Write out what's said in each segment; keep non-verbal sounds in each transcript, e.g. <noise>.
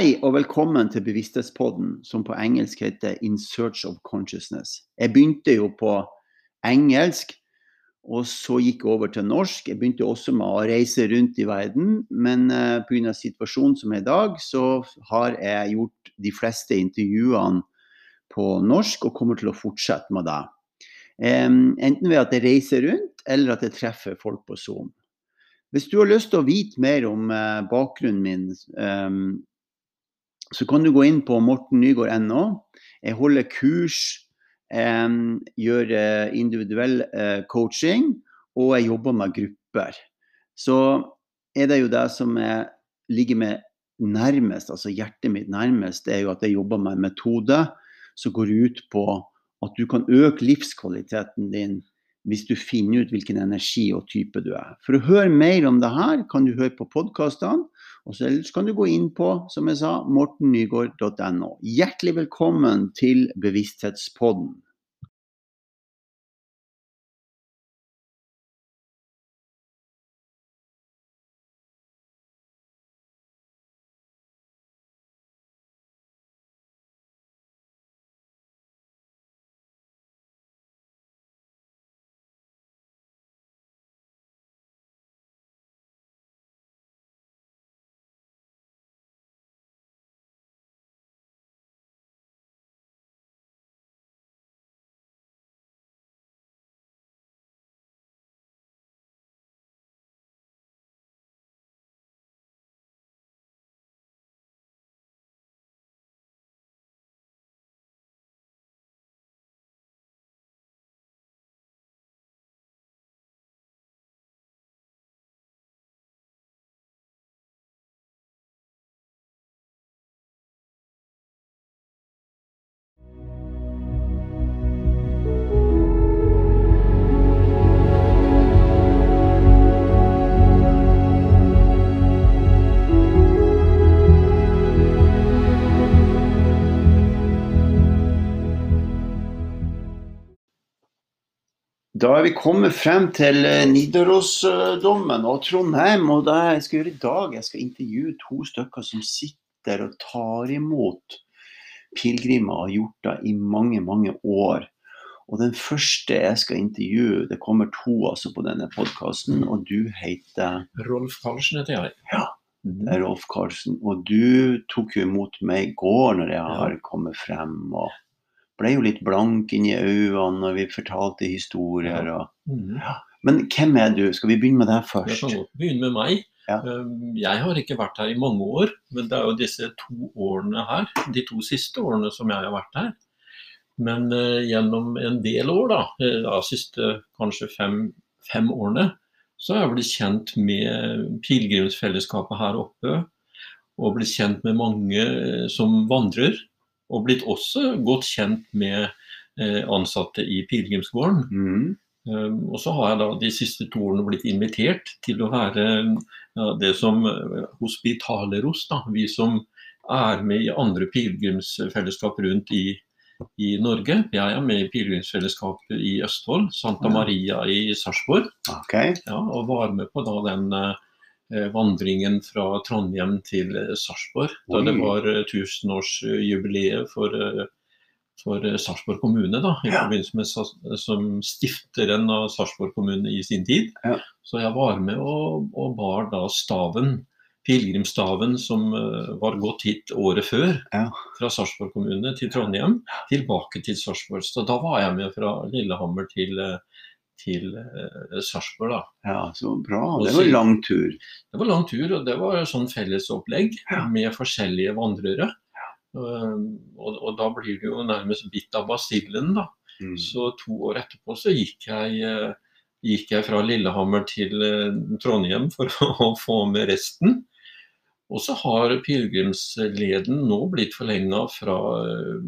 Hei og velkommen til Bevissthetspodden, som på engelsk heter In Search of Consciousness. Jeg begynte jo på engelsk, og så gikk jeg over til norsk. Jeg begynte også med å reise rundt i verden, men uh, pga. situasjonen som er i dag, så har jeg gjort de fleste intervjuene på norsk og kommer til å fortsette med det. Enten ved at jeg reiser rundt, eller at jeg treffer folk på Zoom. Hvis du har lyst til å vite mer om uh, bakgrunnen min, så kan du gå inn på mortennygaard.no. Jeg holder kurs, eh, gjør individuell eh, coaching, og jeg jobber med grupper. Så er det jo det som jeg ligger meg nærmest, altså hjertet mitt nærmest, det er jo at jeg jobber med en metode som går ut på at du kan øke livskvaliteten din hvis du finner ut hvilken energi og type du er. For å høre mer om det her, kan du høre på podkastene. Og så kan du gå inn på, som jeg sa, mortennygård.no. Hjertelig velkommen til Bevissthetspodden. Da er vi kommet frem til eh, Nidarosdommen og Trondheim. Og det jeg skal gjøre i dag, jeg skal intervjue to stykker som sitter og tar imot pilegrimer og har gjort det i mange, mange år. Og den første jeg skal intervjue, det kommer to altså på denne podkasten, og du heter Rolf Karlsen heter jeg. Ja, det er Rolf Karlsen. Og du tok jo imot meg i går når jeg har kommet frem. og ble jo litt blank inni øynene når vi fortalte historier. Og, Mhm. ja. Men hvem er du? Skal vi begynne med deg Jeg først? kan godt begynne med meg. Ja. Um, Jeg har ikke vært her i mange år, men det er jo disse to årene her, de to siste årene som jeg har vært her. Men eh, gjennom en del år, da, eh, de siste kanskje fem, fem årene, så har jeg blitt kjent med pilegrimsfellesskapet her oppe. Og blitt kjent med mange eh, som vandrer. Og blitt også godt kjent med eh, ansatte i pilegrimsgården. Mm. Um, og så har jeg da de siste to årene blitt invitert til å være det som uh, hospitaleros, da. Vi som er med i andre pilegrimsfellesskap rundt i, i Norge. Jeg er med i pilegrimsfellesskapet i Østfold, Santa Maria i Sarpsborg. Okay. Ja, og var med på da den eh, vandringen fra Trondheim til eh, Sarpsborg. Da det var eh, tusenårsjubileet for, eh, for eh, Sarpsborg kommune. da, i Ja. forbindelse med Som stifteren av Sarpsborg kommune i sin tid. Ja. Så jeg var med og, og bar da staven. Pilegrimsstaven som eh, var gått hit året før, Ja. fra Sarpsborg kommune til Trondheim, tilbake til Sarpsborg. Så da var jeg med fra Lillehammer til, eh, til eh, Sarpsborg. Ja, så bra. Det var lang tur. Det var lang tur, og det var sånn fellesopplegg Ja. med forskjellige vandrere. Um, og, og da blir det jo nærmest bitt av basillen, da. Mm. Så to år etterpå så gikk jeg, eh, gikk jeg fra Lillehammer til eh, Trondheim for <laughs> å få med resten. Og så har pilegrimsleden nå blitt forlenga fra, eh,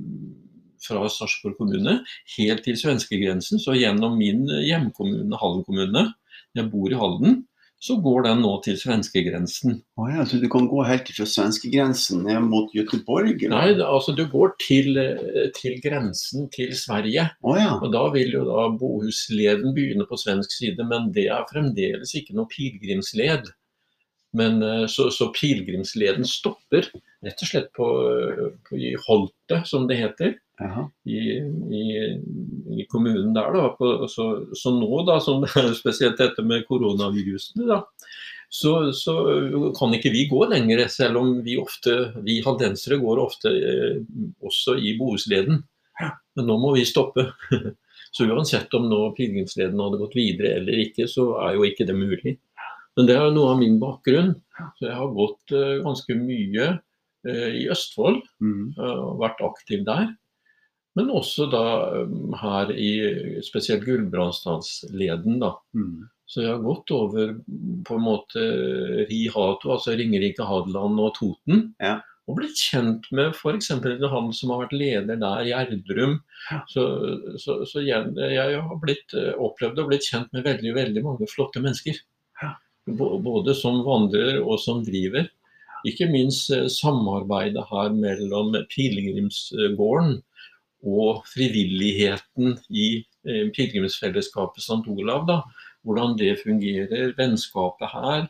fra Sarpsborg kommune helt til svenskegrensen. Så gjennom min hjemkommune, Halden kommune, jeg bor i Halden, så går den nå til svenskegrensen. Oh ja, så du kan gå helt fra svenskegrensen ned mot Göteborg? eller? Nei, det, altså du går til, eh, til grensen til Sverige. Oh ja. Og da vil jo da Bohusleden begynne på svensk side, men det er fremdeles ikke noe pilegrimsled. Men eh, så, så pilegrimsleden stopper rett og slett på, på, i Holte, som det heter. I, i, i, kommunen der. da, på, så, så, nå, da, som spesielt dette med koronavirusene, da, så, så, kan ikke vi gå lenger, selv om vi ofte, vi haldensere går ofte eh, også i Bohusleden. Men nå må vi stoppe. <laughs> Så uansett om nå pilegrimsleden hadde gått videre eller ikke, så er jo ikke det mulig. Men det er noe av min bakgrunn. Så jeg har gått uh, ganske mye uh, i Østfold, mm. uh, vært aktiv der. Men også da um, her i spesielt Gulbrandstadsleden, da. Mm. Så jeg har gått over på en måte Ri-Hato, altså Ringerike, Hadeland og Toten. Ja og blitt kjent med f.eks. han som har vært leder der, Gjerdrum. Så, så, så jeg, jeg, har blitt, eh, opplevd og blitt kjent med veldig, veldig mange flotte mennesker. Både som vandrer og som driver. Ikke minst eh, samarbeidet her mellom pilegrimsgården og frivilligheten i eh, pilegrimsfellesskapet St. Olav. Da. Hvordan det fungerer, vennskapet her.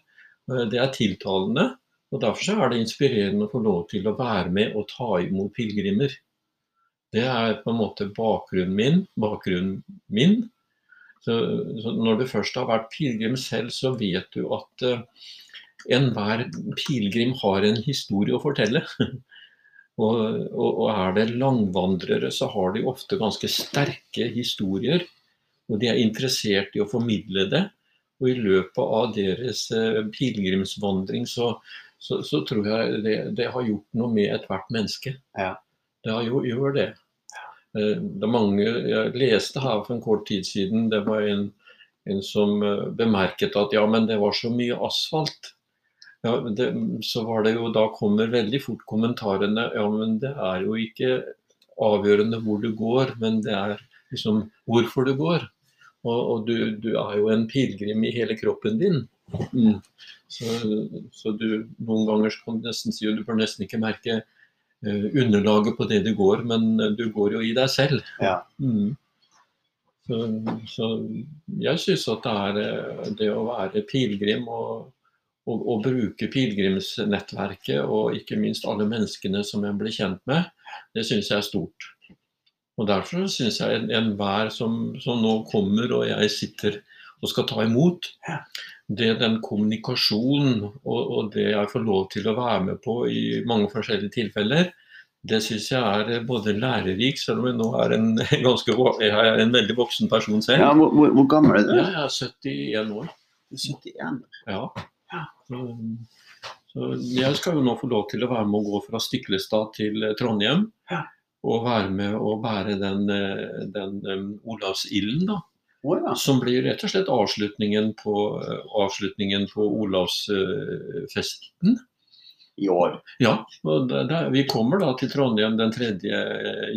Det er tiltalende. Og Derfor er det inspirerende å få lov til å være med og ta imot pilegrimer. Det er på en måte bakgrunnen min. Bakgrunnen min. Så, så når du først har vært pilegrim selv, så vet du at uh, enhver pilegrim har en historie å fortelle. <laughs> og, og, og, er det langvandrere, så har de ofte ganske sterke historier. Og de er interessert i å formidle det. Og i løpet av deres uh, pilegrimsvandring så, så, så tror jeg det, det, har gjort noe med ethvert menneske. Ja. Det har jo, gjør det. Eh, det er mange, Jeg leste her for en kort tid siden, det var en, en som eh, bemerket at ja, men det var så mye asfalt. Ja, det, så var det jo, Da kommer veldig fort kommentarene ja, men det er jo ikke avgjørende hvor du går, men det er liksom hvorfor du går. Og, og du, du, er jo en pilegrim i hele kroppen din. Mm. Så, så, du noen ganger kan du nesten si at du bør nesten ikke merke uh, underlaget på det du går, men uh, du går jo i deg selv. Ja. Mm. Så, så, jeg syns at det er eh, det å være pilegrim og, og, og, bruke pilegrimsnettverket og ikke minst alle menneskene som jeg ble kjent med, det syns jeg er stort. Og Derfor syns jeg enhver en som, som nå kommer og jeg sitter og skal ta imot, det den kommunikasjonen og, og, det jeg får lov til å være med på i mange forskjellige tilfeller, det syns jeg er både lærerik, selv om jeg nå er en, <laughs> ganske, jeg er en veldig voksen person selv. Ja, hvor, hvor, gammel er du? Jeg er 71 år. 71? Ja. Så, så, jeg skal jo nå få lov til å være med å gå fra Stiklestad til Trondheim. Og være med å bære den, eh, den um, Olavsilden, da. Oh, ja. Som blir rett og slett avslutningen på, avslutningen på Olavsfesten. I år? Ja. Der, der, vi kommer da til Trondheim den 3.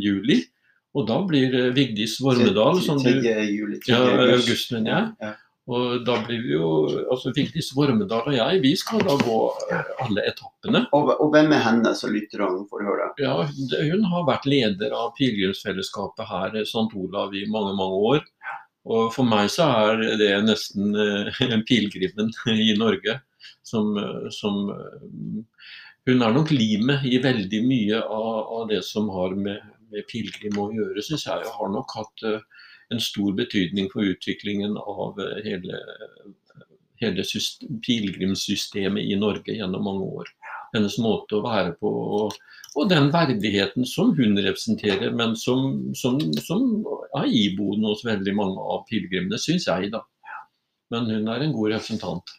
juli. Og da blir Vigdis Vormedal som du, juli, ja, august, mener jeg. Ja. Og da blir vi jo altså Vigdis Vormedal og jeg, vi skal da gå alle etappene. Og, og hvem er henne som lytterne får høre? Ja, Hun har vært leder av pilegrimsfellesskapet her, St. Olav, i mange, mange år. Og for meg så er det nesten eh, en pilegrimen i Norge som, som, eh, Hun er nok limet i veldig mye av, av det som har med, med pilegrim å gjøre, syns jeg. Jeg har nok hatt eh, en stor betydning for utviklingen av hele, hele pilegrimssystemet i Norge gjennom mange år. Hennes måte å være på. og og den verdigheten som hun representerer, men som, som, som er iboende hos veldig mange av pilegrimene, syns jeg, da. Men hun er en god representant.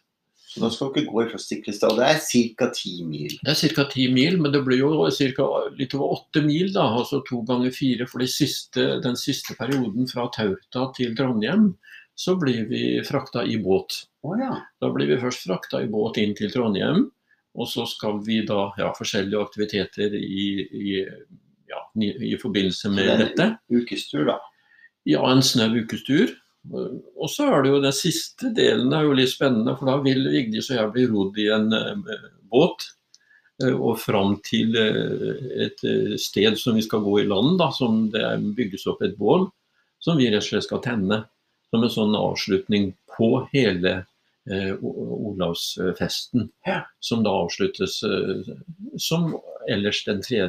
Så da skal dere gå i Stiklestad. Det er ca. ti mil? Det er ca. ti mil, men det blir jo ca. litt over åtte mil, da. Altså to ganger fire. For de siste, den siste perioden fra Tauta til Trondheim, så blir vi frakta i båt. Oh, ja. Da blir vi først frakta i båt inn til Trondheim. Og så skal vi da ha forskjellige aktiviteter i, i, ja, i forbindelse med det dette. Ukestur, da? Ja, en snau ukestur. Og så er det jo den siste delen er jo litt spennende, for da vil Vigdis og jeg bli rodd i en uh, båt. Uh, og fram til uh, et sted som vi skal gå i land, da, som det bygges opp et bål. Som vi rett og slett skal tenne som en sånn avslutning på hele eh, Olavsfesten, som da avsluttes eh, som ellers den 3.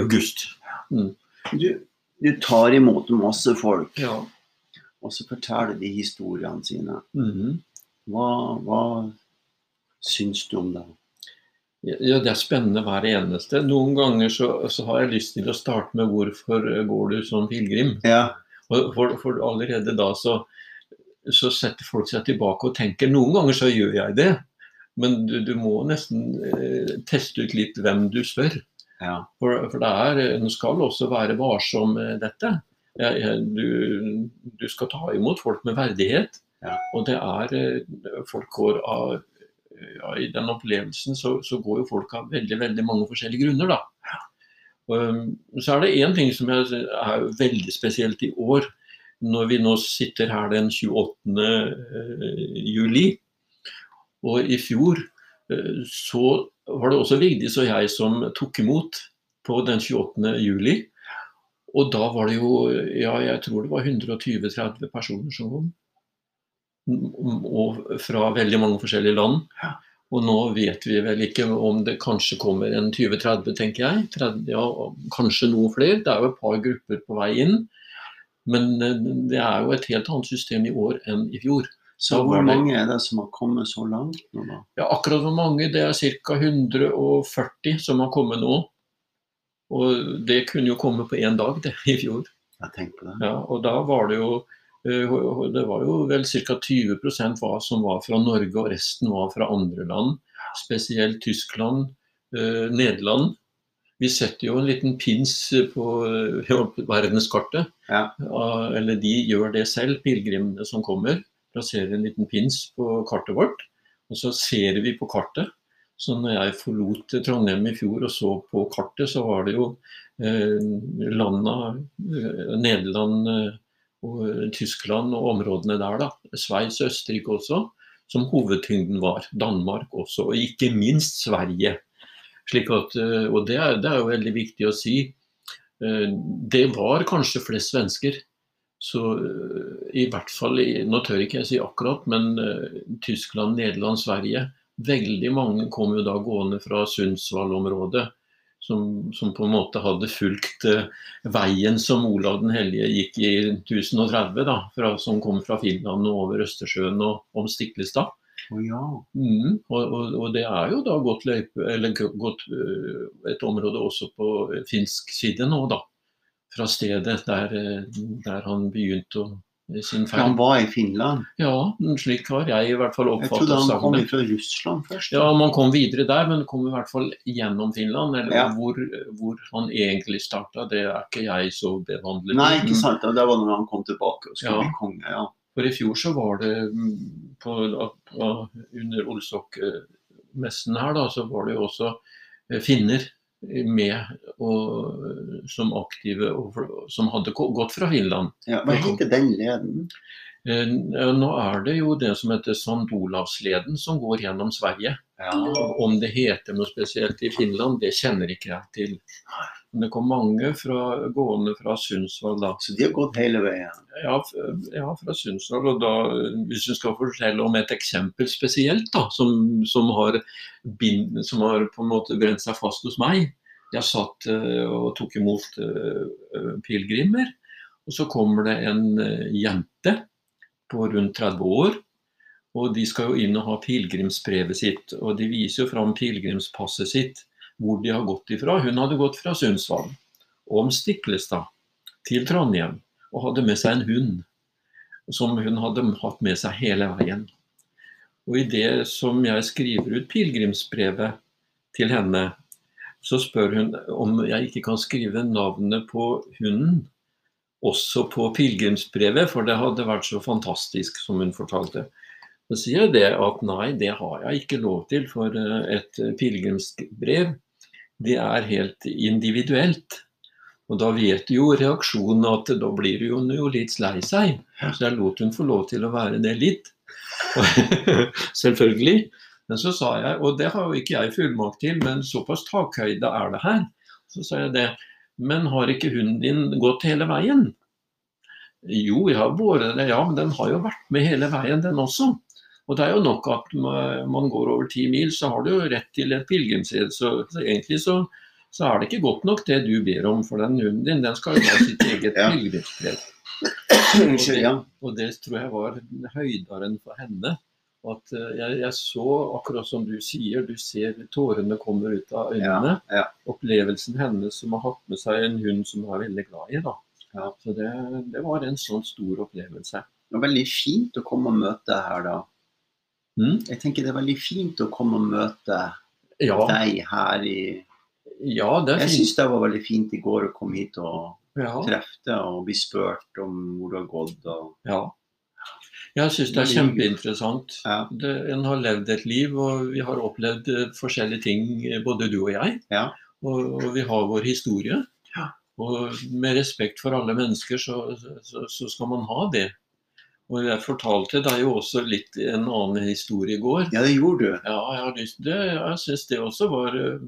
august. Du, du tar imot masse folk, Ja. Og så forteller de historiene sine. Mhm. Hva, hva syns du om det? Ja, det er spennende hver eneste. Noen ganger så, så har jeg lyst til å starte med 'Hvorfor går du som pilegrim?' Ja. For, for allerede da så, så setter folk seg tilbake og tenker Noen ganger så gjør jeg det, men du, du må nesten eh, teste ut litt hvem du spør. ja. For, for det er, en skal også være varsom med dette. Du, du skal ta imot folk med verdighet. Ja. Og det er eh, Folk går av ja, I den opplevelsen så, så går jo folk av veldig veldig mange forskjellige grunner, da. Um, så er det én ting som er, er veldig spesielt i år, når vi nå sitter her den 28. eh, juli. Og i fjor eh, så var det også Vigdis og jeg som tok imot på den 28. juli. Og da var det jo, ja, jeg tror det var 120-30 personer som kom. Mm, Og fra veldig mange forskjellige land. Og nå vet vi vel ikke om det kanskje kommer en 20-30, tenker jeg. 30, ja, kanskje noen flere. Det er jo et par grupper på vei inn. Men det er jo et helt annet system i år enn i fjor. Så hvor det- mange er det som har kommet så langt nå, da? Ja, akkurat hvor mange. Det er ca. 140 som har kommet nå. Og det kunne jo komme på én dag, det, i fjor. Jeg tenker på det. Ja, og da var det jo eh, det var jo vel ca. 20 hva som var fra Norge, og resten var fra andre land. Spesielt Tyskland, eh, Nederland. Vi setter jo en liten pins på eh, verdenskartet. Ja. Ja, Eller de gjør det selv, pilegrimene som kommer. Plasserer en liten pins på kartet vårt. Og så ser vi på kartet. Så når jeg forlot Trondheim i fjor og så på kartet, så var det jo eh, landa eh, Nederland eh, og eh, Tyskland og områdene der, da. Sveits Østerrike også, som hovedtyngden var. Danmark også, og ikke minst Sverige. Slik at, og det er, det er jo veldig viktig å si. Det var kanskje flest svensker. Så i hvert fall, nå tør ikke jeg si akkurat, men Tyskland, Nederland, Sverige. Veldig mange kom jo da gående fra Sundsvall-området. Som, som på en måte hadde fulgt uh, veien som Olav den hellige gikk i 1030, da, fra, som kom fra Finland og over Østersjøen og om Stiklestad. Oh, ja. Mm, og, og, og det er jo da gått gått øh, et område også på finsk side nå, da. Fra stedet der, øh, der han begynte å, sin For han var i Finland. Ja, slik har jeg i hvert fall oppfattet. Jeg trodde han kom fra Russland først. Ja, man kom videre der, men kom i hvert fall gjennom Finland. Eller Ja. hvor, hvor han egentlig starta, det er ikke jeg så bevandlet i. Nei, ikke sant. Det var når han kom tilbake og skulle Ja. bli konge. ja. For i fjor så var det mm, på, på, under Olsok-messen her, da, så var det jo også eh, finner med og, som aktive og, som hadde gått fra Finland. Ja, hva heter den leden? Eh, Nå er det jo det som heter St. Olavsleden som går gjennom Sverige. Ja. Om det heter noe spesielt i Finland, det kjenner ikke jeg til. Men det kom mange fra, gående fra Sundsvall da. Så de har gått hele veien. Ja, ja, fra Sundsvall. Og da, hvis du skal fortelle om et eksempel spesielt, da, som, som, har, bind, som har på en måte brent seg fast hos meg. Jeg satt eh, og tok imot eh, eh, pilegrimer, og så kommer det en jente på rundt 30 år. Og de skal jo inn og ha pilegrimsbrevet sitt, og de viser jo fram pilegrimspasset sitt, hvor de har gått ifra. Hun hadde gått fra Sundsvall, om Stiklestad, til Trondheim og hadde med seg en hund som hun hadde hatt med seg hele veien. Og i det som jeg skriver ut pilegrimsbrevet til henne, så spør hun om jeg ikke kan skrive navnet på hunden også på pilegrimsbrevet, for det hadde vært så fantastisk, som hun fortalte. Så sier jeg det at nei, det har jeg ikke lov til, for eh, et pilegrimsbrev det er helt individuelt. Og da vet jo reaksjonen at da blir hun jo litt lei seg. Så jeg lot hun få lov til å være det litt. <laughs> Selvfølgelig. Men så sa jeg, og det har jo ikke jeg fullmakt til, men såpass takhøyde er det her. Så sa jeg det. Men har ikke hunden din gått hele veien? Jo, jeg har båret det, ja, men den har jo vært med hele veien, den også. Og det er jo nok at man går over ti mil, så har du jo rett til et pilegrimsred. Så, så egentlig så, så er det ikke godt nok det du ber om, for den hunden din den skal jo ha sitt <laughs> eget Ja. pilegrimsred. Og, ja. Og det tror jeg var høydaren for henne. At eh, jeg, jeg så, akkurat som du sier, du ser tårene kommer ut av øynene. Ja, ja. Opplevelsen hennes som har hatt med seg en hund som hun er veldig glad i. da. Ja. Så det, det var en sånn stor opplevelse. Det var veldig fint å komme og møte deg her, da. Mm? Jeg tenker det er veldig fint å komme og møte Ja, deg her i ja, det Jeg syns det var veldig fint i går å komme hit og Ja, treffe deg og bli spurt om hvor du har gått. Og, ja. Jeg syns det er kjempeinteressant. ja, Det, en har levd et liv, og vi har opplevd eh, forskjellige ting, eh, både du og jeg. Ja. Og, og vi har vår historie. Ja. Og med respekt for alle mennesker, så, så, så skal man ha det. Og jeg fortalte deg jo også litt en annen historie i går. ja, det gjorde du. Ja, jeg har lyst det, Jeg syns det også var eh,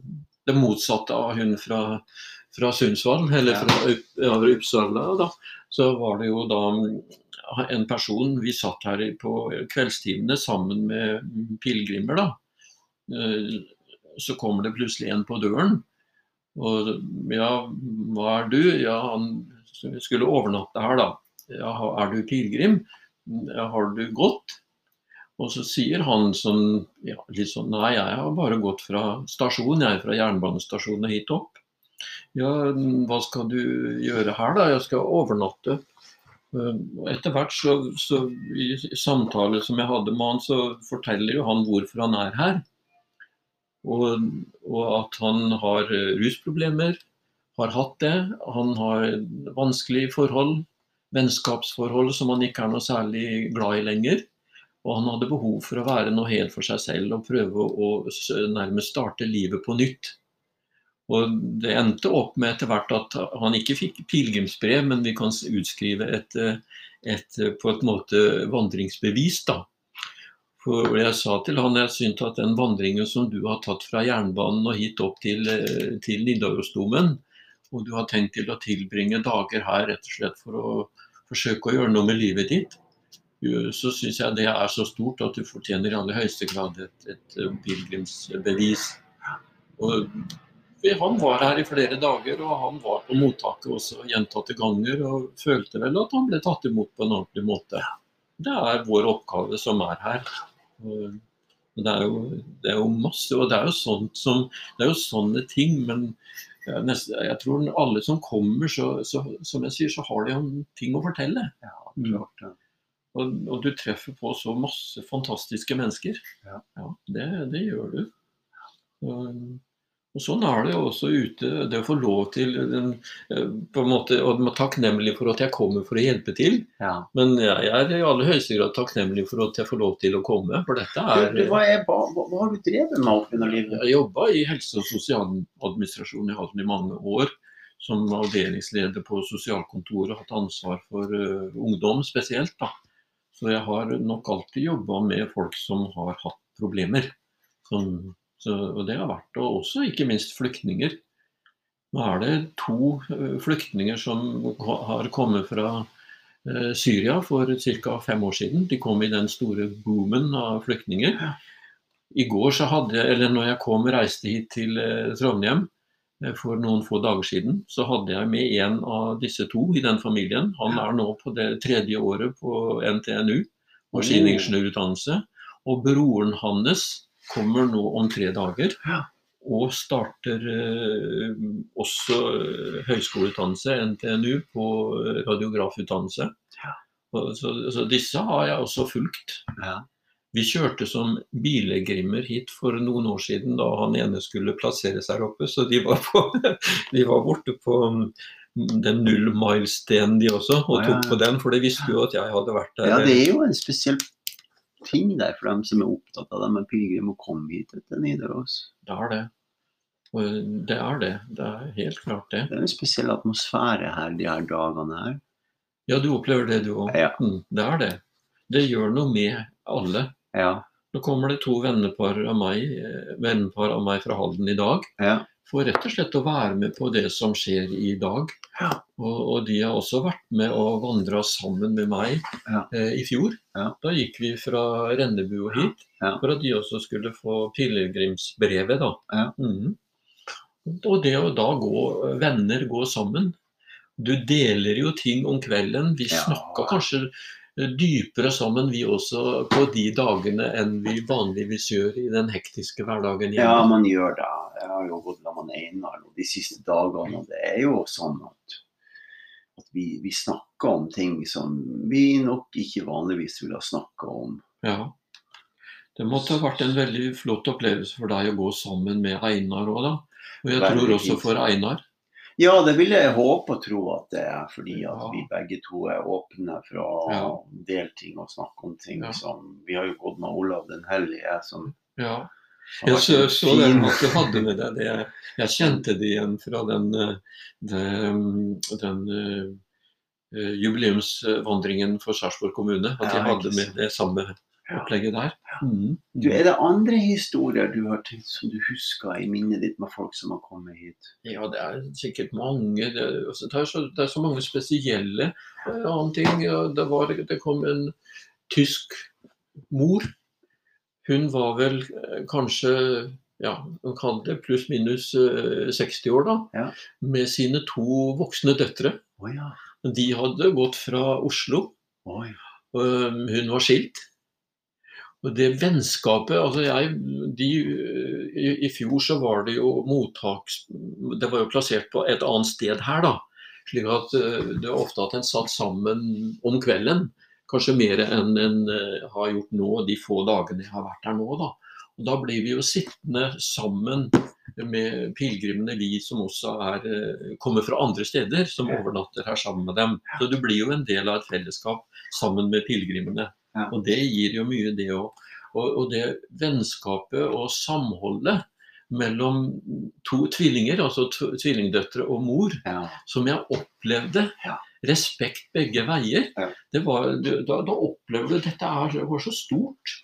det motsatte av hun fra, fra Sundsvall, eller fra ja, Uppsala. Da. Så var det jo da mm, en person Vi satt her på kveldstimene sammen med pilegrimer, da. Eh, Så kommer det plutselig en på døren. Og ja, hva er du? Ja, han skulle overnatte her, da. Ja, er du pilegrim? Har du gått? Og så sier han sånn, ja, litt sånn Nei, jeg har bare gått fra stasjonen, jeg fra jernbanestasjonen og hit opp. Ja, hva skal du gjøre her, da? Jeg skal overnatte. Eh, og Etter hvert så, så i samtale som jeg hadde med han, så forteller jo han hvorfor han er her. Og, og at han har rusproblemer, har hatt det. Han har vanskelige forhold, vennskapsforhold som han ikke er noe særlig glad i lenger. Og han hadde behov for å være noe helt for seg selv og prøve å nærmest starte livet på nytt. Og det endte opp med etter hvert at han ikke fikk pilegrimsbrev, men vi kan utskrive et, et på et måte vandringsbevis. da. For jeg sa til han jeg syntes at den vandringen som du har tatt fra jernbanen og hit opp til, eh, til Nidarosdomen, og du har tenkt til å tilbringe dager her rett og slett for å forsøke å gjøre noe med livet ditt, så syns jeg det er så stort at du fortjener i aller høyeste grad et, et eh, pilegrimsbevis. Han var her i flere dager, og han var på mottaket også gjentatte ganger og følte vel at han ble tatt imot på en ordentlig måte. Det er vår oppgave som er her. Det er, jo, det er jo masse, og det er jo sånt som Det er jo sånne ting, men jeg, tror alle som kommer, så, så, som jeg sier, så har de jo ting å fortelle. Ja, klart ja. Og, og du treffer på så masse fantastiske mennesker. Ja. det, det gjør du. Og, og sånn er det jo også ute. Det å få lov til den, eh, på en måte, Og man er takknemlig for at jeg kommer for å hjelpe til. Ja. Men jeg er i aller høyeste grad takknemlig for at jeg får lov til å komme. For dette er du, hva, er, hva, hva har du drevet med opp gjennom livet? Jeg jobba i helse- og sosialadministrasjonen i Halden i mange år. Som avdelingsleder på sosialkontoret hatt ansvar for uh, ungdom spesielt. da. Så jeg har nok alltid jobba med folk som har hatt problemer. Som, så, og det har vært, og også ikke minst flyktninger. Nå er det to eh, flyktninger som har kommet fra eh, Syria for ca. fem år siden. De kom i den store boomen av flyktninger. I går så hadde jeg, eller når jeg kom reiste hit til eh, Trondheim for noen få dager siden, så hadde jeg med en av disse to i den familien. Han er nå på det tredje året på NTNU, maskiningeniørutdannelse. Og broren hans kommer nå om tre dager Ja. og starter eh, også eh, høyskoleutdannelse, NTNU, på eh, radiografutdannelse. Ja. Så, så disse har jeg også fulgt. Ja. Vi kjørte som bilegrimer hit for noen år siden da han ene skulle plassere seg her oppe, så de var, på, <laughs> de var borte på mm, den null mile-stenen de også, og tok på den, for de visste jo at jeg hadde vært der. ja, det er jo en spesiell ting der for dem som er opptatt av det med pilegrim å komme hit til Nidaros. Det er det. Det er det. Det er helt klart det. Det er en spesiell atmosfære her de her dagene her. Ja, du opplever det du òg. Ja. Mm, det er det. Det gjør noe med alle. Ja. Nå kommer det to vennepar av meg, eh, vennepar av meg fra Halden i dag. Ja. For rett og slett å være med på det som skjer i dag. Ja. Og, og de har også vært med og vandra sammen med meg Ja. eh, i fjor. Ja. Da gikk vi fra Rennebu og hit for at de også skulle få pilegrimsbrevet. da. Ja. Mhm. Og det å da gå, venner gå sammen Du deler jo ting om kvelden. Vi snakka kanskje dypere sammen vi også på de dagene enn vi vanligvis gjør i den hektiske hverdagen hjemme. Ja, man gjør det. Jeg har jo gått sammen med Einar de siste dagene, og det er jo sånn at, at vi, vi snakker om ting som vi nok ikke vanligvis ville ha snakka om. Ja. Det måtte ha vært en veldig flott opplevelse for deg å gå sammen med Einar òg, da. Og jeg Veldig tror også for Einar. Ja, det vil jeg håpe og tro at det er, fordi at vi begge to er åpne for å Ja. dele ting og snakke om ting Ja. som Vi har jo gått med Olav den hellige, som Ja. Jeg så, så den at du hadde med deg det. Jeg kjente det igjen fra den, eh, den, den eh, eh, jubileumsvandringen for Sarpsborg kommune. At jeg hadde med det samme opplegget der. Mhm. Du, Er det andre historier du har tenkt som du husker i minnet ditt med folk som har kommet hit? Ja, det er sikkert mange. Det, altså, det, er, så, det er så mange spesielle uh, ting. Ja, det, var, det kom en tysk mor. Hun var vel eh, kanskje ja, hun kaller det pluss-minus uh, 60 år, da. Ja. Med sine to voksne døtre. Oh, ja. De hadde gått fra Oslo. Oi. og hun var skilt. Og det vennskapet altså jeg, de, i, I fjor så var det jo mottaks... Det var jo plassert på et annet sted her, da. Slik at eh, det er ofte at en satt sammen om kvelden. Kanskje mer enn en eh, har gjort nå de få dagene jeg har vært her nå. Da Og da blir vi jo sittende sammen med pilegrimene, vi som også er, eh, kommer fra andre steder, som overnatter her sammen med dem. Så du blir jo en del av et fellesskap sammen med pilegrimene. Ja. Og det gir jo mye, det òg. Og, og det vennskapet og samholdet mellom to tvillinger, altså tvillingdøtre og mor, Ja. som jeg opplevde. Ja. Respekt begge veier. Ja. Det var, du- da, da opplevde du at dette er, var så stort.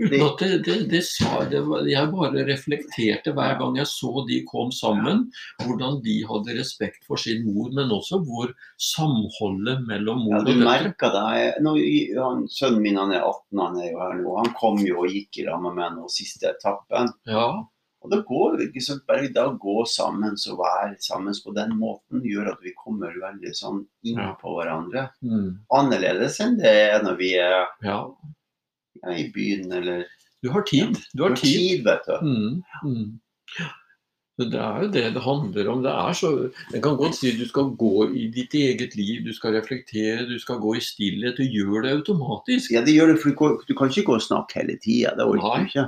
Uten at det, det, det sa det var, Jeg bare reflekterte hver gang jeg så de kom sammen, hvordan de hadde respekt for sin mor, men også hvor samholdet mellom mor Ja, og du døtre merker det. Nå, han, sønnen min han er 18, han er jo her nå. Han kom jo og gikk i lag med meg nå siste etappen. Ja, Og det går ikke så bare da gå sammen og være sammen på den måten gjør at vi kommer veldig sånn inn på hverandre. mm, Annerledes enn det er når vi er ja. ja, i byen eller Du har tid. Du har tid. tid, vet du. Mm, mm. Det er jo det det handler om. Det er så, jeg kan godt si at du skal gå i ditt eget liv, du skal reflektere, du skal gå i stillhet. Du gjør det automatisk. Ja, det gjør det, for du, du kan ikke gå og snakke hele tida. Det orker du ikke.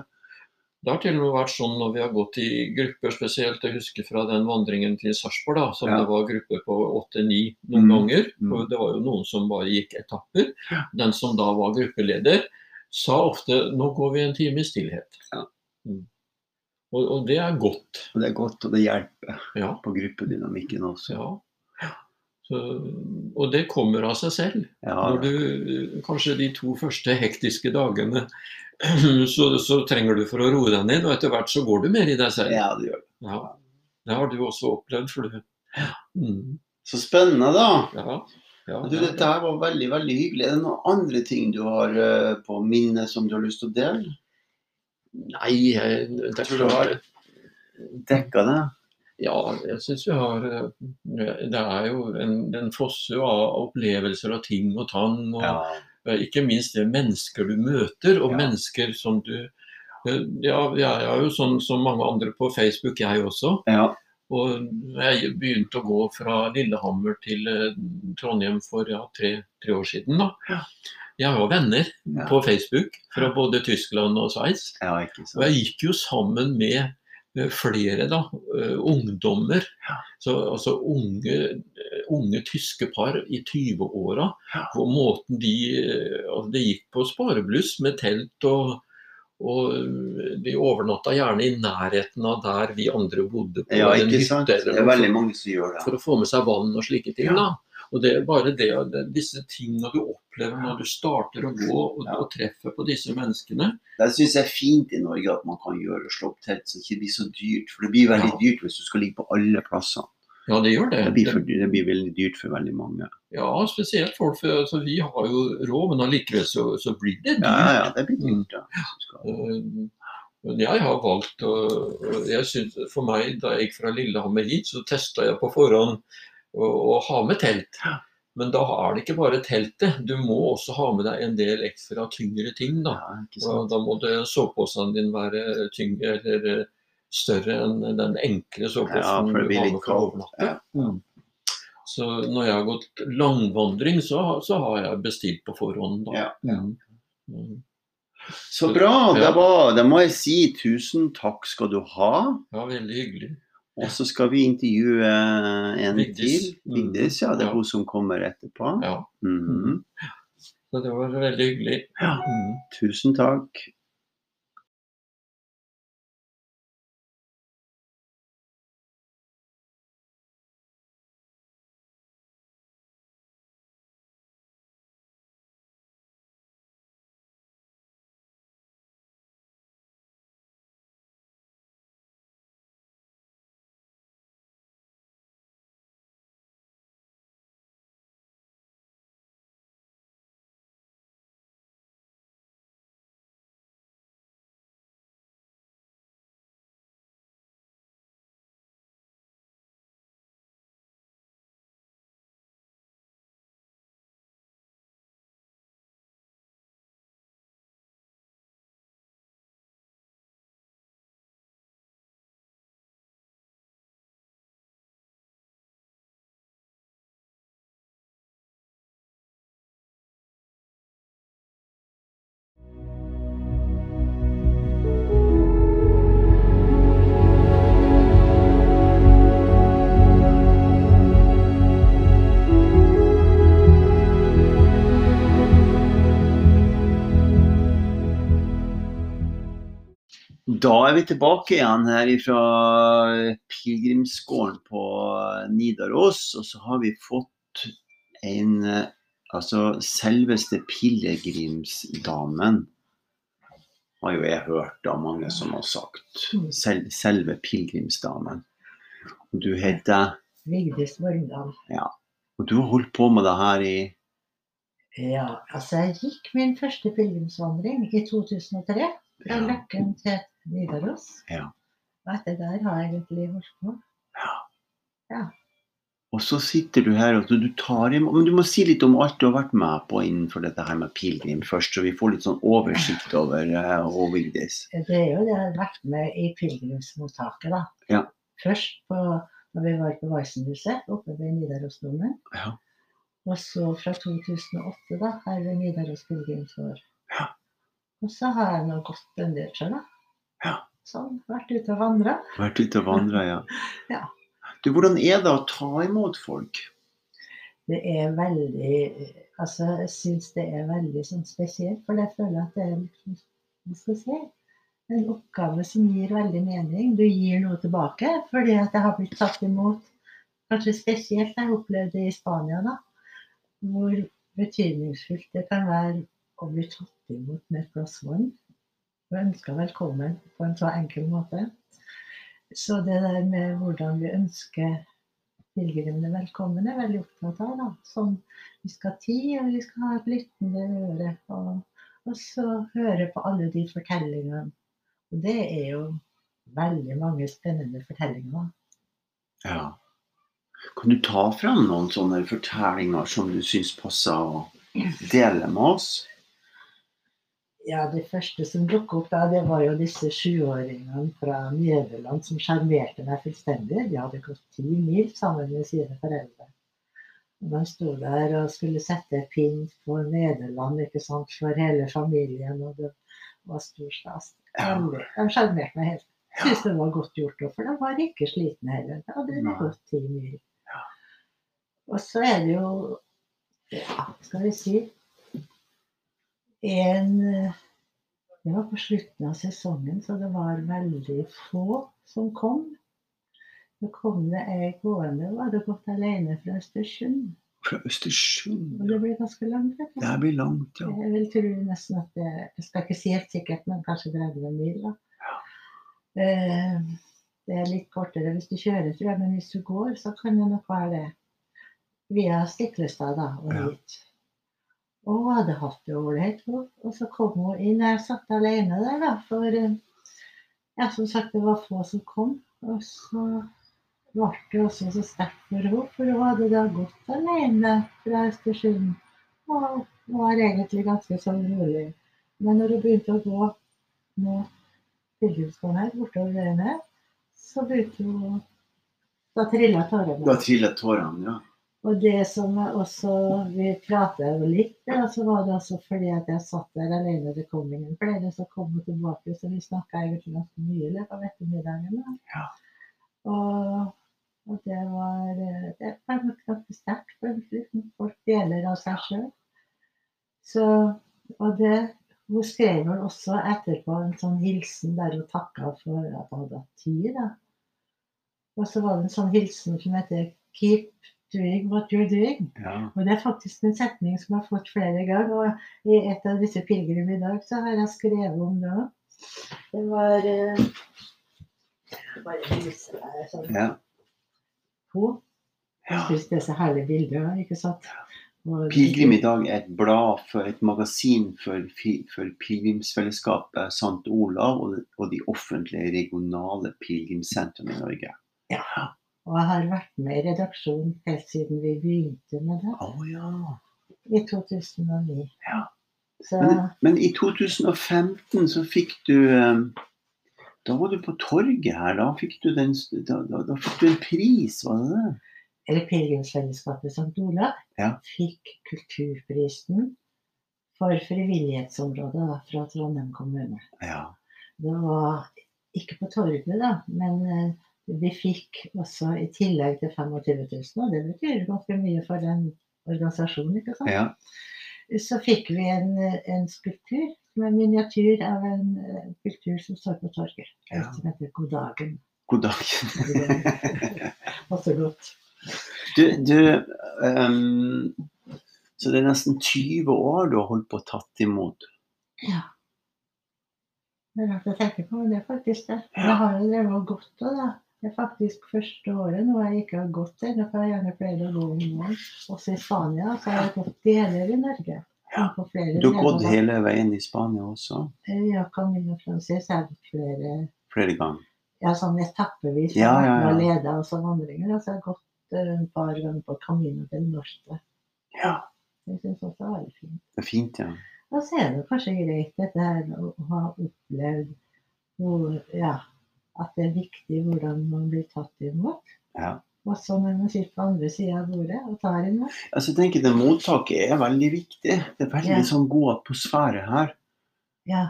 Det har til og med vært sånn når vi har gått i grupper, spesielt jeg husker fra den vandringen til Sarpsborg, som Ja. det var grupper på åtte-ni noen Mm, ganger. mm. Og det var jo noen som bare gikk etapper. Ja. Den som da var gruppeleder, sa ofte 'nå går vi en time i stillhet'. Ja. Mm. Og, og det er godt. Og det er godt, og det hjelper Ja. på gruppedynamikken også. Så, og det kommer av seg selv. Ja, Når du, kanskje de to første hektiske dagene, <clears throat> så, så trenger du for å roe deg ned, og etter hvert så går du mer i deg selv. ja, det gjør det. Ja, det har du også opplevd. For du. Mm, Så spennende, da. ja, ja, Du, dette her var veldig veldig hyggelig. Er det noen andre ting du har eh, på minnet som du har lyst til å dele? Nei, jeg, det er Tror du har klart dekka det? Ja, jeg syns vi har eh, Det er jo en, Den fosser jo av opplevelser og ting og tang. og ja. Ikke minst det mennesker du møter, og Ja. mennesker som du eh, Ja, jeg er jo sånn som mange andre på Facebook, jeg også. ja. Og jeg begynte å gå fra Lillehammer til eh, Trondheim for ja, tre, tre år siden. da. Ja. Jeg har venner på Facebook fra både Tyskland og Sveits. ja, Og jeg gikk jo sammen med eh, flere da, eh, ungdommer. Så, altså unge, eh, unge tyske par i 20-åra. Ja. På måten de eh, altså Det gikk på sparebluss med telt og og eh, de overnatta gjerne i nærheten av der vi andre bodde. på Ja, ikke sant. Det er veldig mange som gjør det. for å få med seg vann og slike ting. Ja. da. Og det er bare det, disse tingene du opplever når du starter å gå og, og treffer på disse menneskene. Det syns jeg er fint i Norge at man kan gjøre slå opp telt, så det ikke blir så dyrt. For det blir veldig Ja. dyrt hvis du skal ligge på alle plasser. Ja, det gjør det. Det blir, for, det blir veldig dyrt for veldig mange. Ja, spesielt folk. For altså, vi har jo råd, men allikevel så, så blir det dyrt. Ja, ja, det blir dyrt, ja. Men jeg har valgt å For meg, da jeg gikk fra Lillehammer hit, så testa jeg på forhånd å, å ha med telt. Men da er det ikke bare teltet. Du må også ha med deg en del ekstra tyngre ting. da. Ja, Og da må soveposen din være tyngre eller eh, større enn den enkle soveposen ja, du har med for å overnatte. Ja. Mm. Så når jeg har gått langvandring, så, så har jeg bestilt på forhånd. Da. Ja, ja. Mm. Mm. Så bra. Det, var, det må jeg si tusen takk skal du ha. ja, veldig hyggelig. Og så skal vi intervjue en Vigdis. til. Vigdis, ja. Det er Ja. hun som kommer etterpå. Ja, Mhm. så det var veldig hyggelig. Ja. Mm. Tusen takk. Da er vi tilbake igjen her fra pilegrimsgården på Nidaros. Og så har vi fått en eh, Altså selveste pilegrimsdamen. Har jo jeg hørt av mange som har sagt. Sel, selve pilegrimsdamen. Og du heter Vigdis Vormdal. Og du har holdt på med det her i Ja, altså jeg gikk min første pilegrimsvandring i 2003. Fra Ja. Løkken til Nidaros. Ja. Og etter der har jeg egentlig holdt på. ja Og så sitter du her og du tar imot Men du må si litt om alt du har vært med på innenfor dette her med pilegrim først, så vi får litt sånn oversikt over uh, og Vigdis. Det er jo det jeg har vært med i pilegrimsmottaket, da. Ja. Først på, når vi var på Weissenhuset oppe ved Nidarosdomen. Ja. Og så fra 2008, da, her ved Nidaros pilegrimsår. Ja. Og så har jeg nå gått en del sjøl. Ja. Sånn, vært ute og vandra. Vært ute og vandra, ja. <laughs> Ja. Du, hvordan er det å ta imot folk? Det er veldig Altså, jeg syns det er veldig sånn spesielt, for jeg føler at det er liksom, hva skal jeg si, en oppgave som gir veldig mening. Du gir noe tilbake fordi at jeg har blitt tatt imot. Kanskje spesielt jeg opplevde i Spania, da. Hvor betydningsfullt det kan være å bli tatt imot med et glass vann. Og ønska velkommen på en så enkel måte. Så det der med hvordan vi ønsker pilegrimene velkommen, er veldig opptatt av. da. Sånn, vi skal ha tid, og vi skal ha et lyttende øre. Og, og så høre på alle de fortellingene. Og det er jo veldig mange spennende fortellinger. Ja. Kan du ta fram noen sånne fortellinger som du syns passer å dele med oss? Ja, Det første som dukket opp, da, det var jo disse sjuåringene fra Nederland som sjarmerte meg fullstendig. De hadde gått ti mil sammen med sine foreldre. Og De sto der og skulle sette pinn på Nederland ikke sant, for hele familien. og det var stor stas. De sjarmerte meg helt. Syntes det var godt gjort, for de var ikke slitne heller. De hadde gått ti mil. Og så er det jo, ja, skal vi si en eh, Det var på slutten av sesongen, så det var veldig få som kom. Så kom det ei gående, og hadde gått alene fra Østersund. Fra Østersund. Og det blir ganske langt. vet du. Det blir langt, ja. Jeg vil tro nesten at det Jeg skal ikke si helt sikkert, men kanskje 30 mil. da. Eh, det er litt kortere hvis du kjører, tror jeg, men hvis du går, så kan det nok være det. Via Stiklestad da, og Ja. hit. Og hun hadde hatt det ålreit. hun. Og så kom hun inn. Jeg satt alene der, da. For eh, ja, som sagt, det var få som kom. Og så ble det også så sterkt for henne. For hun hadde da gått alene fra Østersund. Og var egentlig ganske sånn rolig. Men når hun begynte å gå med pilegrimsgården her bortover veien, så begynte hun Da trilla tårene. Da trillet tårene, ja. Og det som også Vi prata jo litt, og så var det altså fordi at jeg satt der alene. Det kom ingen flere som kom tilbake, så vi snakka egentlig ganske mye i løpet av ettermiddagen. Ja. Og, og det var Det var ganske sterkt. liksom Folk deler av seg sjøl. Så Og det Hun skrev vel også etterpå en sånn hilsen der hun takka for at hun hadde hatt tid. da. Og så var det en sånn hilsen som heter 'Keep doing what you're doing'. ja. Og det er faktisk en setning som jeg har fått flere ganger. Og i et av disse pilegrimene i dag, så har jeg skrevet om det òg. Det var eh, Bare vise deg sånn ja. ja. syns det er så herlig bilder, ikke sant? Og- Pilegrim i dag er et blad for et magasin for, for pilegrimsfellesskapet St. Olav og, og de offentlige regionale pilegrimssentrene i Norge. Og jeg har vært med i redaksjonen helt siden vi begynte med det, Å ja. i 2009. Ja. Så Men, men i 2015 så fikk du eh, Da var du på torget her. Da fikk du, den, da, da, da fikk du en pris, var det det? eller Pilegrimsfellesskapet St. Olav Ja. fikk Kulturprisen for frivillighetsområdet fra Trondheim kommune. Ja. Det var ikke på torget, da, men eh, vi fikk også i tillegg til 25 000, og det betyr ganske mye for en organisasjon, ikke sant? ja. Så fikk vi en, en skulptur, som er en miniatyr av en eh, skulptur som står på torget, Ja. som heter God dagen. God dagen. <laughs> Også godt. Du, du um, Så det er nesten 20 år du har holdt på å tatt imot. Ja. Det er rart å tenke på, men det er faktisk det. Jeg har jo drevet og gått òg, da. Det er faktisk første året nå jeg ikke har gått ennå, for jeg har gjerne pleid å gå om morgenen. Også i Spania så har jeg gått deler i Norge. Ja. Du har gått hele veien i Spania også, Ja, Camino Frances jeg flere flere ganger. ja, sånn etappevis. Ja, ja, ja. Og leda og sånn vandringer. Altså, jeg har gått eh, et par ganger på Camino del Norte. Ja, Det syns også er veldig fint. det er fint, ja. Og så er det kanskje greit dette her å å ha opplevd hvor, ja, at det er viktig hvordan man blir tatt imot. ja. Også når man sitter på andre sida av bordet og tar imot. Altså, jeg tenker det Mottaket er veldig viktig. Det er veldig Ja. sånn god atmosfære her. Ja,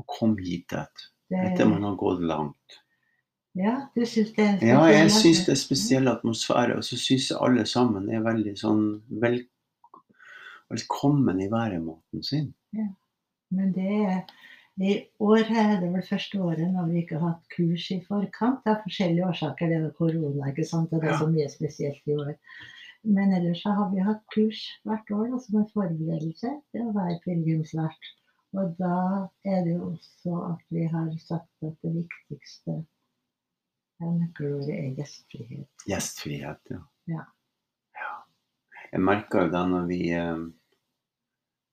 Å komme hit det, etter man har gått langt. ja du syns det er en Ja, jeg spesiell syns det er spesiell atmosfære, og så syns jeg alle sammen er veldig sånn vel, velkommen i væremåten sin. Men det er i år er det vel første året når vi ikke har hatt kurs i forkant. Av forskjellige årsaker. Det er korona, ikke sant. Og det er så mye spesielt i år. Men ellers så har vi hatt kurs hvert år da, som en forberedelse til å være pilegrimsvert. Og da er det jo også at vi har sagt at det viktigste er nøkkelordet er gjestfrihet. Gjestfrihet, ja. Ja. Ja. Jeg merka jo da når vi, eh,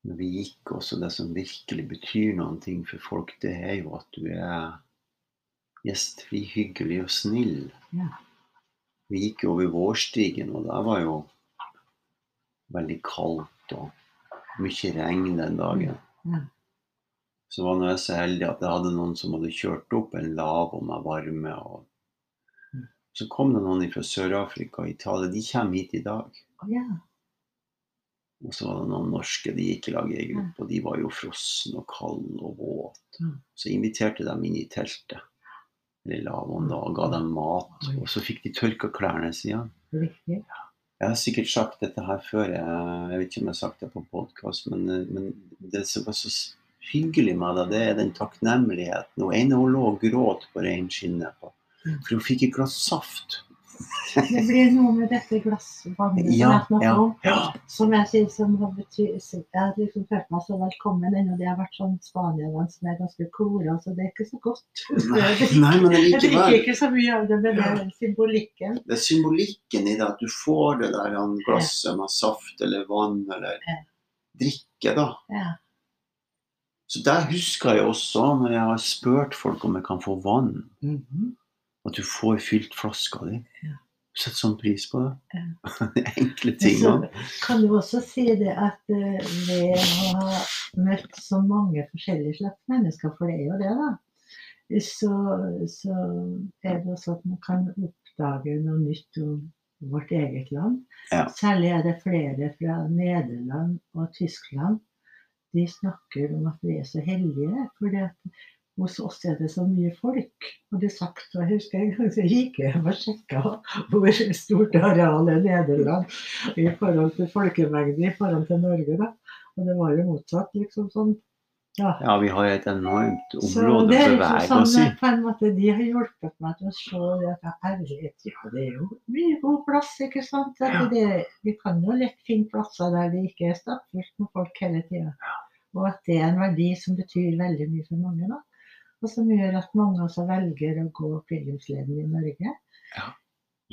når vi gikk også, det som virkelig betyr noen ting for folk, det er jo at du er gjestfri, hyggelig og snill. Ja. Vi gikk jo over vårstigen, og der var jo veldig kaldt og mye regn den dagen. Ja. Så var nå jeg så heldig at jeg hadde noen som hadde kjørt opp en lavvo med varme. og Mm. så kom det noen fra Sør-Afrika og Italia. De kommer hit i dag. Oh, ja. Og så var det noen norske. De gikk i lag i gruppe, og de var jo frosne og kalde og våte. Så inviterte dem inn i teltet, eller lavvoen, da, og ga dem mat. Og så fikk de tørka klærne sine. Jeg har sikkert sagt dette her før, jeg, vet ikke om jeg har sagt det på podkast, men, men det som var så hyggelig med det, det er den takknemligheten. Hun ene hun lå og gråt på reinskinnet, for hun fikk et glass saft Det blir noe med dette glassvannet som Ja, jeg snakker ja, om. ja. Som jeg sier som har betyr, Jeg har liksom følt meg så velkommen ennå. Det har vært sånn Spania-vann som er ganske klora, så det er ikke så godt. <laughs> Nei, nei, men drikker ikke så mye av det, men det er symbolikken. Det er symbolikken i det at du får det der glasset med saft eller vann eller drikke, da. Ja. Så der husker jeg også, når jeg har spurt folk om jeg kan få vann, Mhm. At du får fylt flaska di. Ja. Sett sånn pris på det. Ja. <laughs> Enkle ting. så kan du også si det at eh, ved å ha møtt så mange forskjellige slags mennesker, for det er jo det, da, så, så er det også at man kan oppdage noe nytt om vårt eget land. Ja. Særlig er det flere fra Nederland og Tyskland. De snakker om at vi er så heldige, fordi at hos oss er det så mye folk. Og det sagt, og jeg husker en gang så gikk jeg og sjekka hvor stort arealet Nederland i forhold til folkemengde i forhold til Norge. da. Og det var jo motsatt, liksom sånn. Ja. Ja, vi har et enormt område det å er bevege liksom oss i. sånn, på en måte, De har hjulpet meg til å se det at jeg ærlighet, ja, det er jo mye god plass, ikke sant. Ja. det, vi kan jo lett finne plasser der det ikke er stappfullt med folk hele tida. Og at det er en verdi som betyr veldig mye for mange. da. Og som gjør at mange også velger å gå pilegrimsleden i Norge.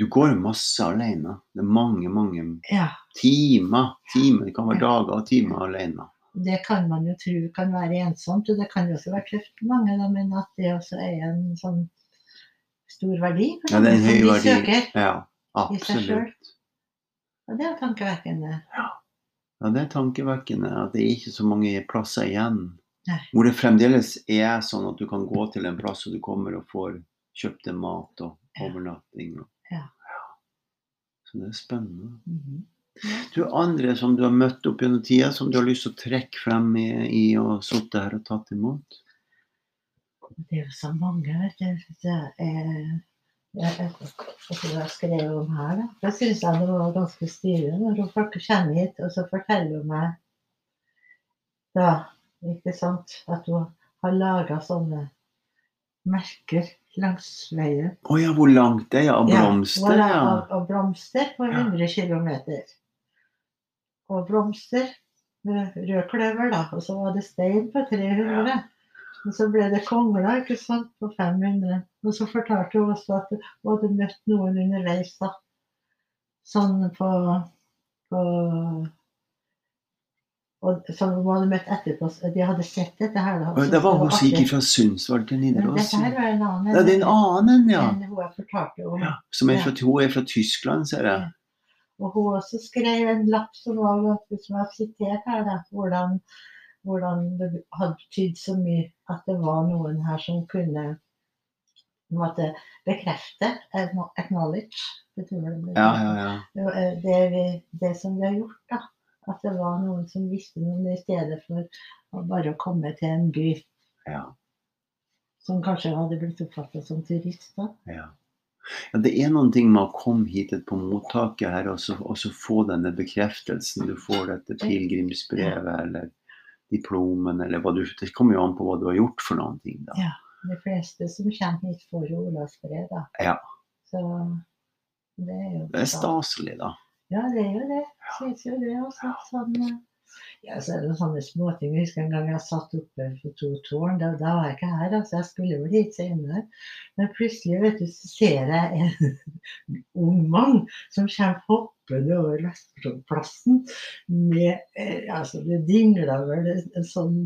Du går masse alene. Det er mange, mange Ja, timer. timer. Det kan være dager og timer alene. Det kan man jo tro kan være ensomt, og det kan jo også være tøft for mange. Da, men at det også er en sånn stor verdi for Ja, det er en høy verdi. søker. Ja, absolutt. Og det er tankevekkende. Ja, det er tankevekkende at det er ikke så mange plasser igjen. Nei. Hvor det fremdeles er sånn at du kan gå til en plass og du kommer og får kjøpt deg mat og overnatting. Og, Ja. Så det er spennende. Mhm. Du andre som du har møtt opp gjennom tida, som du har lyst til å trekke frem i, i og sitte her og tatt imot? Det er jo så mange, vet du. Det er, jeg jeg skrev om her, da. Da syns jeg det var ganske stilig når folk kommer hit og så forteller meg da, ikke sant, at hun har laga sånne merker langs veien. Å ja, hvor langt det er? Av blomster, Ja, ja. av, av blomster på Ja. 100 km. Og blomster med rød kløver, da. Og så var det stein på 300. Og så ble det kongler ikke sant, på 500. Og så fortalte hun også at hun hadde møtt noen underveis. da. Sånn på, på og som hun hadde møtt etterpå. De hadde sett dette her. da. Det var hun som gikk fra Sundsvall til Nidaros. Dette her var en annen Det er en annen, ja. enn hun jeg fortalte om. ja. Som er fra, hun er fra Tyskland, ser jeg. Og hun også skrev en lapp som var som jeg har sitert her, da, hvordan, hvordan det hadde betydd så mye at det var noen her som kunne måte bekrefte, acknowledge, det. Ja, ja, ja. Det, det, vi, det som vi har gjort, da. At det var noen som visste noe i stedet for å bare komme til en by ja. som kanskje hadde blitt oppfattet som turist. da. Ja. ja, det er noen ting med å komme hit på mottaket her og så, og så få denne bekreftelsen. Du får dette pilegrimsbrevet eller diplomen eller hva du Det kommer jo an på hva du har gjort for noen ting, da. Ja. De fleste som kommer hit, får jo Olavsbrev, da. Ja. Så det er jo Det er staselig, da. Ja, det er jo det. Syns jo det. Også. Sånn, eh, ja, så er det sånne småting. Jeg husker en gang jeg satt oppe for to tårn. Da, da var jeg ikke her, altså. Jeg skulle vel hit senere. Men plutselig vet du, så ser jeg en <laughs> ung mann som kommer hoppende over Vestplassen med eh, altså Det dingla vel en, sånn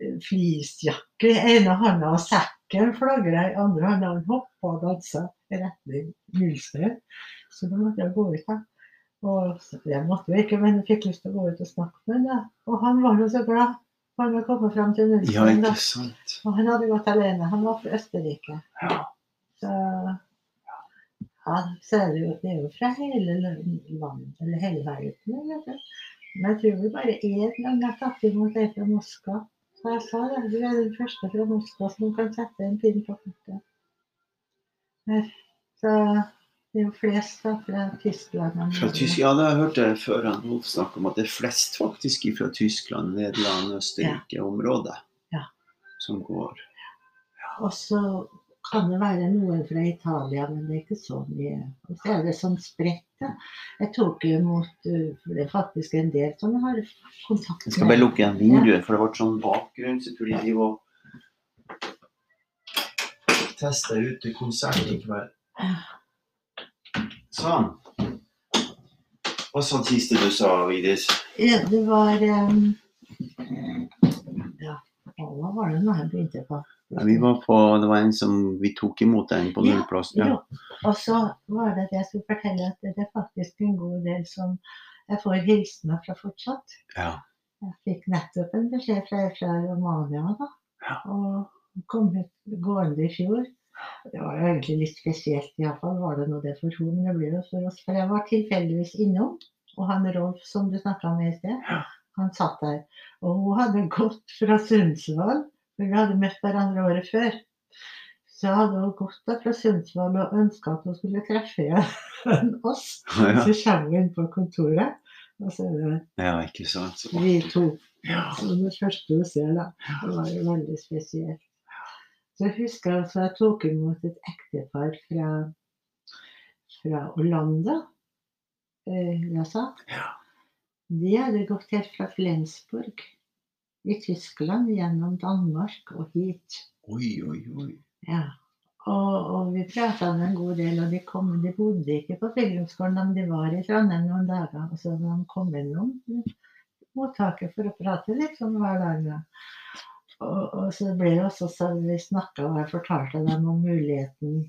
eh, fleecejakke i ene hånda og sekken flagrer i andre hånda. Han hoppa og dansa i retning Nullstø. Så da måtte jeg gå ut, da. Og jeg måtte jo ikke, men fikk lyst til å gå ut og snakke med ham. Og han var jo så glad. Han var kommet fram til Ja, Nullstø. ikke sant. Og han hadde gått alene. Han var fra Østerrike. Ja. Så ja, så er det jo, det er jo fra hele landet, eller hele verden. egentlig. Men jeg tror vi bare én gang har tatt imot ei fra Moskva. Så jeg sa det, du er den første fra Moskva som kan sette en pin på kortet. Så det er jo flest da, fra Tyskland. Fra. Tysk, ja, det hørte jeg før han Rolf snakke om at det er flest faktisk fra Tyskland, Nederland, Østerrike-området Ja. som går. Og så kan det være noen fra Italia, men det er ikke så mye. Og så er det sånn spredt. da. Jeg tok imot for det er faktisk en del som har kontakt med Jeg skal bare lukke igjen vinduet, for det ble sånn bakgrunn. Så jeg de var teste ut til konsert i kveld. Sånn. Hva sa siste du sa, Vigdis? Ja, det var um, Ja, hva var det nå jeg begynte på? Ja, vi var på, det var en som vi tok imot en på nullplass. Ja. ja. Og så var det det jeg skulle fortelle, at det er faktisk en god del som jeg får hilsener fra fortsatt. Ja. Jeg fikk nettopp en beskjed fra, fra Romania, da. Ja. Og kom ut gående i fjor. Det var jo egentlig litt spesielt, iallfall var det nå det for henne. Men det blir jo for oss. For jeg var tilfeldigvis innom, og han Rolf som du snakka med i sted, han satt der. Og hun hadde gått fra Sundsvall, for vi hadde møtt hverandre året før. Så hadde hun gått fra Sundsvall og ønska at hun skulle treffe igjen <laughs> oss. Så kommer hun inn på kontoret, og så er det ja, ikke sant. Så vi to. Ja. Så det første hun ser, da. Det var jo veldig spesielt. Så jeg husker altså jeg tok imot et ektepar fra, fra Orlando, eh, USA. Ja. De hadde gått helt fra Flensburg i Tyskland gjennom Danmark og hit. Oi, oi, oi. Ja. Og, og vi prata en god del, og de, kom, de bodde ikke på Friluftsgården, men de var i Trondheim noen dager. Og så de kom innom mottaket for å prate litt hver dag. Og, og så ble det også så vi snakka, og jeg fortalte dem om muligheten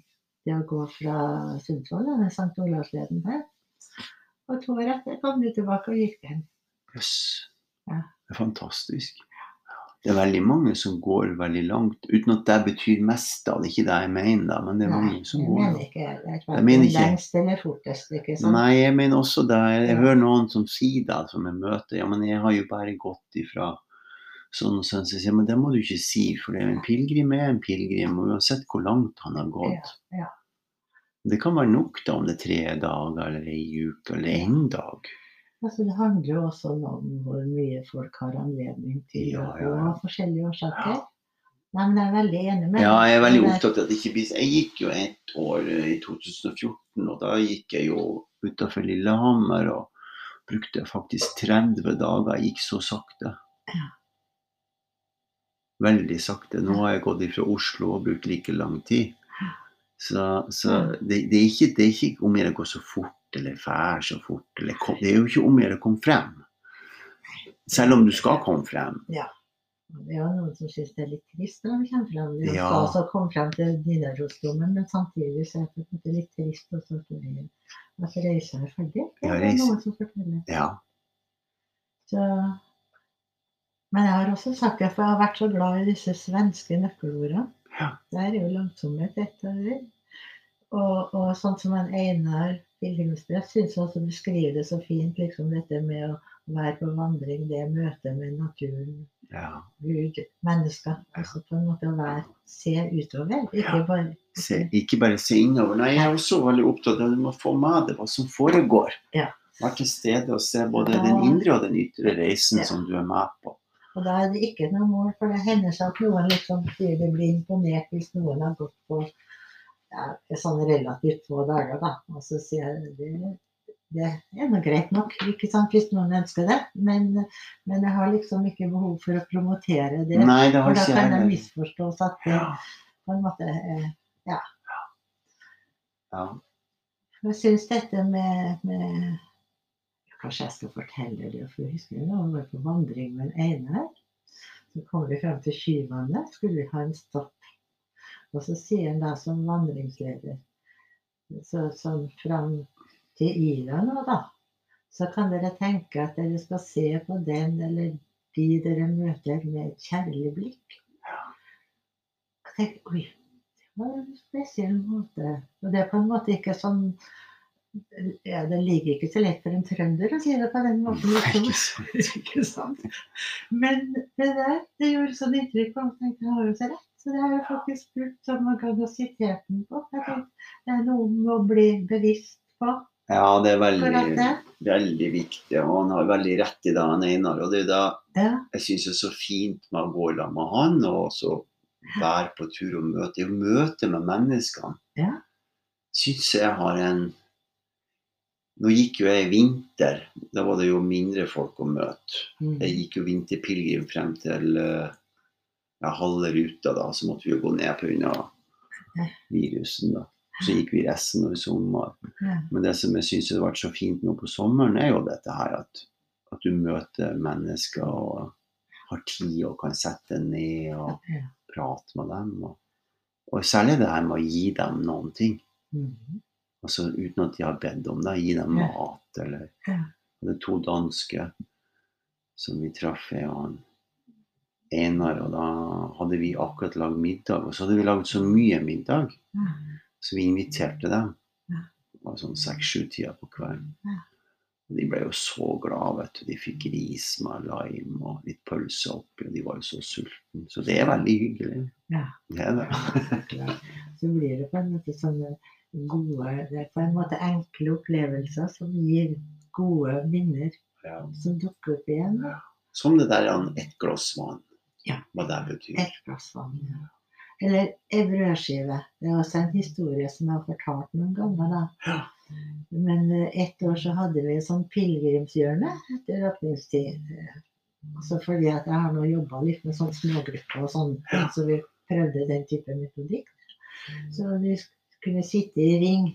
til å gå fra Sundsvall, denne St. Olavsleden her. Og to år etter kom de tilbake og gikk hjem. Jøss. Ja. Det er fantastisk. Det er veldig mange som går veldig langt, uten at det betyr mest av det. Ikke det jeg mener, da, men det er Nei, mange som går mener ikke det er Jeg mener ikke- lengst eller fortest. ikke sant? Nei, jeg mener også det. Jeg hører noen som sier det, som jeg møter. Ja, men jeg har jo bare gått ifra sånn sånn. Så sier, men det må du ikke si, for det en pilegrim er en pilegrim, uansett hvor langt han har gått. Ja, ja. Det kan være nok da om det er tre dager eller ei uke eller én dag. Altså, det handler jo også om hvor mye folk har anledning til Ja, ja, ja. av forskjellige årsaker. Nei, men jeg er veldig enig med Ja, jeg er veldig opptatt av at det ikke blir Jeg gikk jo ett år eh, i 2014, og da gikk jeg jo utafor Lillehammer og brukte faktisk 30 dager. Jeg gikk så sakte. Ja. Veldig sakte. Nå har jeg gått ifra Oslo og brukt like lang tid. Så, så det, det, er ikke, det er ikke om å gjøre å gå så fort eller fær så fort. Eller, kom- det er jo ikke om å gjøre å komme frem. Selv om du skal komme frem. Det er jo noen som syns det er litt trist når de kommer frem. Du Ja. skal også komme frem til Nidarosdomen, men samtidig så er det litt trist at det- at reisa er ferdig. Det er ja, noen som forteller. Ja. Så, men jeg har også sagt det, for jeg har vært så glad i disse svenske nøkkelordene. Ja. Der er jo langsomhet et av dem. Og, og sånn som en Einar Pilegrimsprest syns også beskriver det så fint, liksom dette med å være på vandring, det møtet med naturen, ja. Gud, mennesker. Altså på en måte å være, se utover, ikke Ja. bare Se, ikke bare se innover. Nei, jeg er også veldig opptatt av at du må få med deg hva som foregår. Ja. Være til stede og se både den indre og den ytre reisen som du er med på. Og da er det ikke noe mål, for det hender seg at noen liksom sier de blir imponert hvis noen har gått på ja, sånn relativt få dager, da. Og så sier jeg det, det er nå greit nok, ikke sant, hvis noen ønsker det. Men, men jeg har liksom ikke behov for å promotere det. Nei, det For da kan jeg det misforstås at det på en måte Ja. Ja. Jeg syns dette med, med Kanskje jeg skal fortelle det, for jeg husker da vi var på vandring med en Einar. Så kom vi frem til Skyvannet, skulle vi ha en stopp. Og så sier han da som vandringsleder så, sånn fram til Ila nå, da, så kan dere tenke at dere skal se på den eller de dere møter med et kjærlig blikk. Jeg tenkte, oi, det var en spesiell måte. Og det er på en måte ikke sånn ja, Det ligger ikke så lett for en trønder å si det på den måten. Nei, Liksom. ikke sant. <laughs> ikke sant? Men det der det gjorde sånn inntrykk på meg. Han har jo så rett. Så det har jeg faktisk spurt sånn man kan ha sitert den på. Tenkte, det er noe med å bli bevisst på Ja, det er veldig, veldig viktig. Og han har veldig rett i det, han Einar. Og det er da Ja, jeg syns er så fint med å gå sammen med han, og også være på tur og møte. Det å møte med menneskene Ja. syns jeg har en Nå gikk jo jeg i vinter. Da var det jo mindre folk å møte. Mm. Jeg gikk jo vinterpilegrim frem til eh, ja, halve ruta, da. Så måtte vi jo gå ned pga. virusen, da. Så gikk vi resten av sommer. Men det som jeg syns har vært så fint nå på sommeren, er jo dette her at, at du møter mennesker og har tid og kan sette deg ned og prate med dem. Og, og særlig det her med å gi dem noen ting. Mm. Altså uten at de har bedt om det. Gi dem mat eller Ja. Det er to danske som vi traff, jeg og han Einar, og da hadde vi akkurat lagd middag. Og så hadde vi lagd så mye middag, så vi inviterte dem. Det var sånn seks-sju-tida på kvelden. Og de ble jo så glade, vet du. De fikk ris med lime og litt pølse oppi, og de var jo så sultne. Så det er veldig hyggelig. Ja. Det er det. <laughs> Så blir det på en måte sånne gode Det er på en måte enkle opplevelser som gir gode minner Ja. som dukker opp igjen. Ja. Som det der an ett glass vann. Ja. Hva det betyr. Ett glass vann. Ja. Eller ei brødskive. Det er også en historie som jeg har fortalt noen ganger. da. Men eh, ett år så hadde vi sånn pilegrimshjørne etter åpningstid. Også fordi at jeg har nå jobba litt med sånn smågrupper og sånn, så vi prøvde den type metodikk. Så vi kunne sitte i ring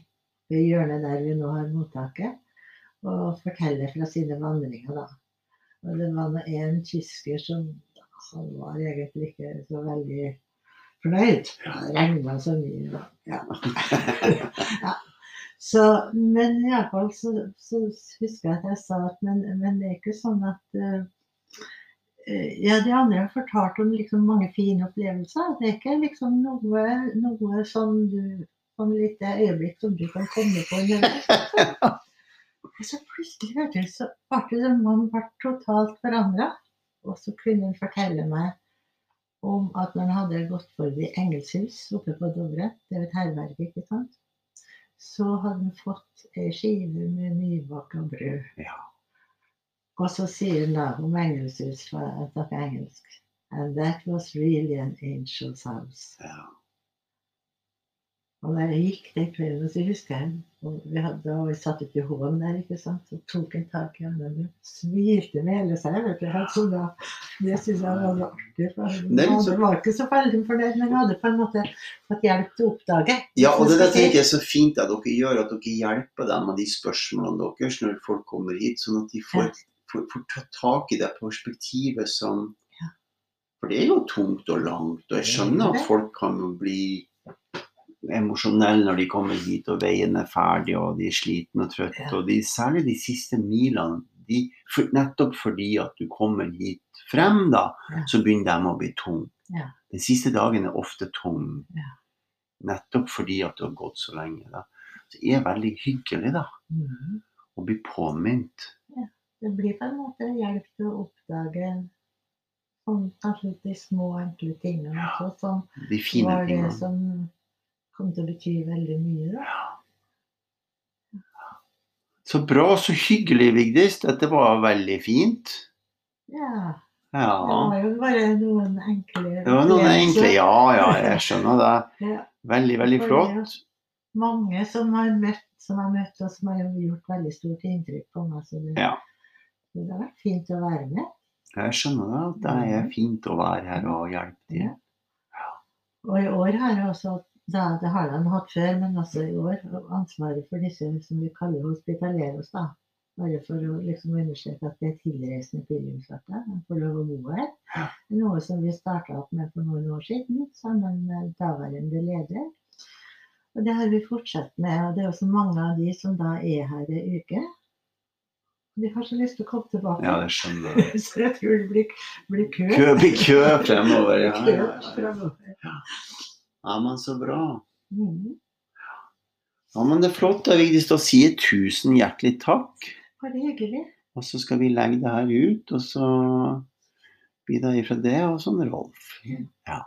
ved hjørnet der vi nå har mottaket, og fortelle fra sine vandringer, da. Og det var en tysker som han var egentlig ikke så veldig fornøyd. Det regna så mye. Ja. <laughs> ja. Så, men iallfall så, så husker jeg at jeg sa at men, men det er ikke sånn at eh, Ja, de andre har fortalt om liksom mange fine opplevelser. Det er ikke liksom noe, noe som du Sånn lite øyeblikk som du kan komme på. <laughs> Og så plutselig hørte jeg så det som om han ble totalt forandra. Og så kunne han fortelle meg om at han hadde gått forbi Engelshus oppe på Dovre, det er et herberge, ikke sant, så hadde han fått ei skive med nybaka brød. Ja. Og så sier han da om Engelshus, for jeg snakker engelsk, And that was really an angel's house. Ja. Og da jeg gikk den kvelden, så husker jeg og vi hadde, og vi satt ute i hånden der, ikke sant, så tok han tak i henne og smilte med hele seg. vet du. Han så da, det syns jeg var artig. for Han så- var ikke så veldig fornøyd, men hadde på en måte fått hjelp til å oppdage. Ja, og det der tenker jeg er så fint at dere gjør, at dere hjelper dem med de spørsmålene deres når folk kommer hit, sånn at de får, får, får ta tak i det perspektivet som For det er jo tungt og langt, og jeg skjønner at folk kan bli emosjonelle når de kommer hit og veien er ferdig og de er slitne og trøtte. Ja. Og de, særlig de siste milene. De, for, nettopp fordi at du kommer hit frem, da, Ja. så begynner de å bli tung. Ja. Den siste dagen er ofte tung. Ja. Nettopp fordi at du har gått så lenge. Da. Så det er veldig hyggelig da, Mhm. å bli påminnet. Det blir på en måte hjelp til å oppdage sånn, kanskje de små, enkle tingene også, som De var det tingene. som kom til å bety veldig mye. Da. Så bra, så hyggelig, Vigdis. Dette var veldig fint. Ja. Det var jo bare noen enkle Det var noen enkle Ja, ja, jeg skjønner det. <laughs> Ja. Veldig, veldig flott. Mange som har møtt, som har møtt og som har gjort veldig stort inntrykk på meg. Så det, Ja. det har vært fint å være med. Jeg skjønner det. at Det er fint å være her og hjelpe til. Ja. Og i år har jeg også, da, det har de hatt før, men også i år, ansvaret for disse som vi kaller hospitaleros. da. Bare for å liksom understreke at det er tilreisende pilegrimsfarter. De får lov å bo her. Er Noe som vi starta opp med for noen år siden sammen med daværende leder. Og det har vi fortsatt med. Og det er også mange av de som da er her ei uke. De har så lyst til å komme tilbake. Ja, det skjønner jeg. <laughs> Så jeg tror det blir, blir kø. Kø blir kø fremover. Ja, kø ja, ja. Ja, men så bra. Mhm. Ja, men det er flott, da, Vigdis. Da sier si tusen hjertelig takk. Bare hyggelig. Og så skal vi legge det her ut, og så blir det ifra det og sånn Rolf. Ja.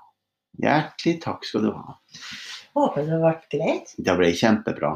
Hjertelig takk skal du ha. Håper det ble greit. Det ble kjempebra.